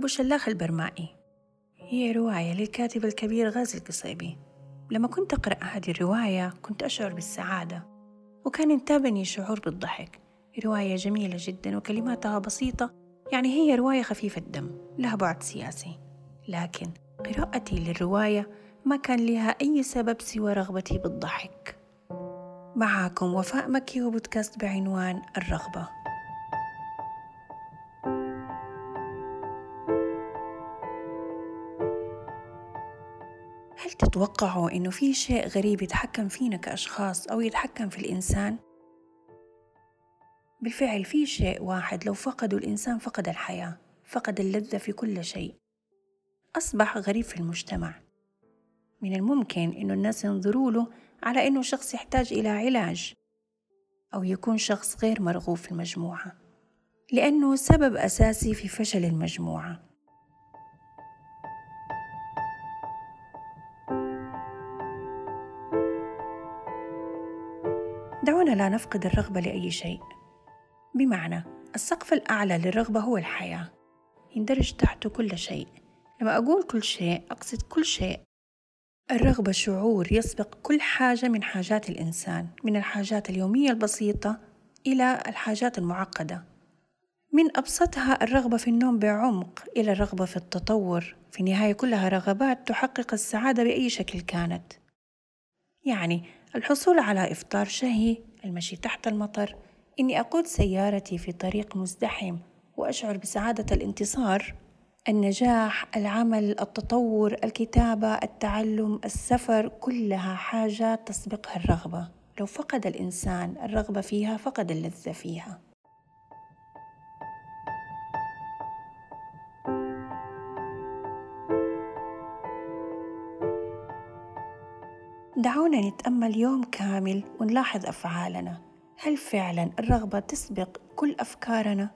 أبو شلاخ البرمائي. هي رواية للكاتب الكبير غازي القصيبي. لما كنت أقرأ هذه الرواية كنت أشعر بالسعادة وكان ينتابني شعور بالضحك. رواية جميلة جدا وكلماتها بسيطة يعني هي رواية خفيفة الدم لها بعد سياسي. لكن قراءتي للرواية ما كان لها أي سبب سوى رغبتي بالضحك. معاكم وفاء مكي وبودكاست بعنوان الرغبة. هل تتوقعوا إنه في شيء غريب يتحكم فينا كأشخاص أو يتحكم في الإنسان؟ بالفعل في شيء واحد لو فقده الإنسان فقد الحياة فقد اللذة في كل شيء. أصبح غريب في المجتمع. من الممكن إنه الناس ينظروا له على إنه شخص يحتاج إلى علاج أو يكون شخص غير مرغوب في المجموعة لأنه سبب أساسي في فشل المجموعة. دعونا لا نفقد الرغبة لأي شيء. بمعنى السقف الأعلى للرغبة هو الحياة. يندرج تحته كل شيء لما أقول كل شيء أقصد كل شيء. الرغبة شعور يسبق كل حاجة من حاجات الإنسان من الحاجات اليومية البسيطة إلى الحاجات المعقدة. من أبسطها الرغبة في النوم بعمق إلى الرغبة في التطور. في النهاية كلها رغبات تحقق السعادة بأي شكل كانت. يعني الحصول على إفطار شهي المشي تحت المطر إني أقود سيارتي في طريق مزدحم وأشعر بسعادة الانتصار النجاح العمل التطور الكتابة التعلم السفر كلها حاجات تسبقها الرغبة. لو فقد الإنسان الرغبة فيها فقد اللذة فيها. دعونا نتأمل يوم كامل ونلاحظ أفعالنا. هل فعلا الرغبة تسبق كل أفكارنا؟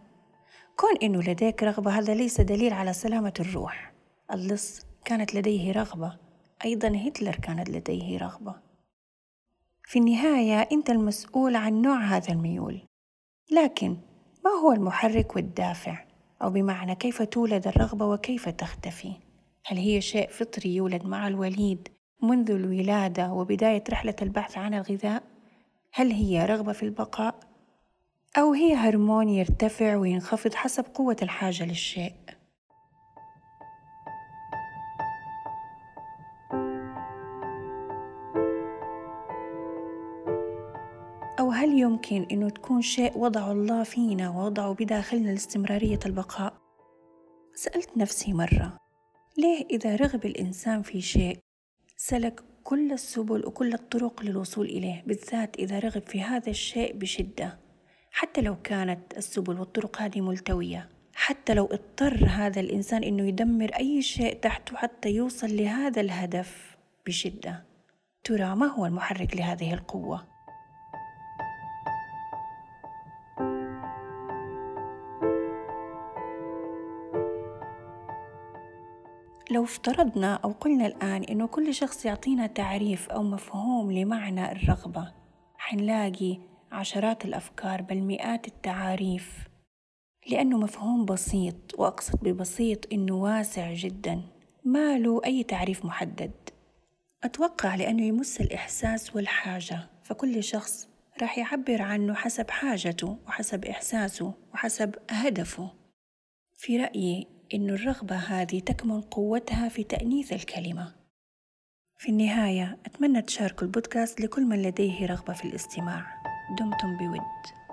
كون إنه لديك رغبة هذا ليس دليل على سلامة الروح. اللص كانت لديه رغبة. أيضا هتلر كانت لديه رغبة. في النهاية أنت المسؤول عن نوع هذا الميول. لكن ما هو المحرك والدافع؟ أو بمعنى كيف تولد الرغبة وكيف تختفي؟ هل هي شيء فطري يولد مع الوليد؟ منذ الولادة وبداية رحلة البحث عن الغذاء هل هي رغبة في البقاء أو هي هرمون يرتفع وينخفض حسب قوة الحاجة للشيء أو هل يمكن أنه تكون شيء وضعه الله فينا ووضعه بداخلنا لاستمرارية البقاء؟ سألت نفسي مرة ليه إذا رغب الإنسان في شيء سلك كل السبل وكل الطرق للوصول إليه بالذات إذا رغب في هذا الشيء بشدة. حتى لو كانت السبل والطرق هذه ملتوية. حتى لو اضطر هذا الإنسان إنه يدمر أي شيء تحته حتى يوصل لهذا الهدف بشدة. ترى ما هو المحرك لهذه القوة؟ لو افترضنا أو قلنا الآن إنه كل شخص يعطينا تعريف أو مفهوم لمعنى الرغبة حنلاقي عشرات الأفكار بل مئات التعاريف. لأنه مفهوم بسيط وأقصد ببسيط إنه واسع جدا ما له أي تعريف محدد. أتوقع لأنه يمس الإحساس والحاجة فكل شخص راح يعبر عنه حسب حاجته وحسب إحساسه وحسب هدفه. في رأيي إن الرغبة هذه تكمن قوتها في تأنيث الكلمة. في النهاية أتمنى تشاركوا البودكاست لكل من لديه رغبة في الاستماع. دمتم بود.